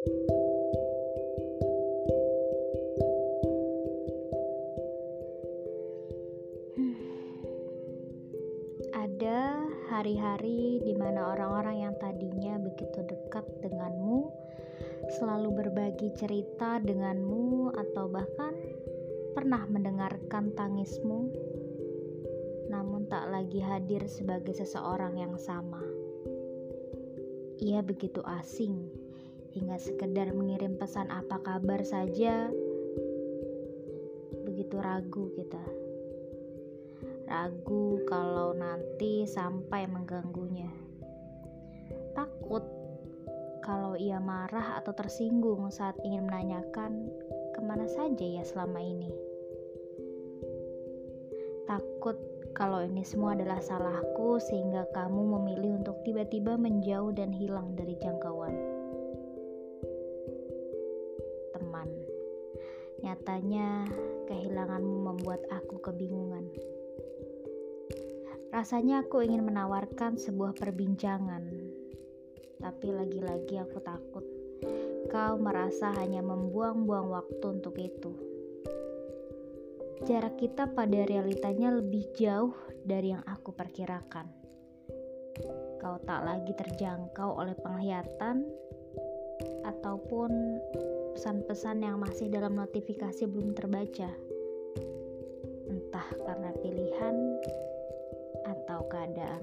Ada hari-hari di mana orang-orang yang tadinya begitu dekat denganmu selalu berbagi cerita denganmu atau bahkan pernah mendengarkan tangismu namun tak lagi hadir sebagai seseorang yang sama. Ia begitu asing hingga sekedar mengirim pesan apa kabar saja begitu ragu kita ragu kalau nanti sampai mengganggunya. Takut kalau ia marah atau tersinggung saat ingin menanyakan ke mana saja ya selama ini. Takut kalau ini semua adalah salahku sehingga kamu memilih untuk tiba-tiba menjauh dan hilang dari jangkauan. Nyatanya kehilanganmu membuat aku kebingungan. Rasanya aku ingin menawarkan sebuah perbincangan, tapi lagi-lagi aku takut kau merasa hanya membuang-buang waktu untuk itu. Jarak kita pada realitanya lebih jauh dari yang aku perkirakan. Kau tak lagi terjangkau oleh penglihatan ataupun pesan-pesan yang masih dalam notifikasi belum terbaca. Entah karena pilihan atau keadaan.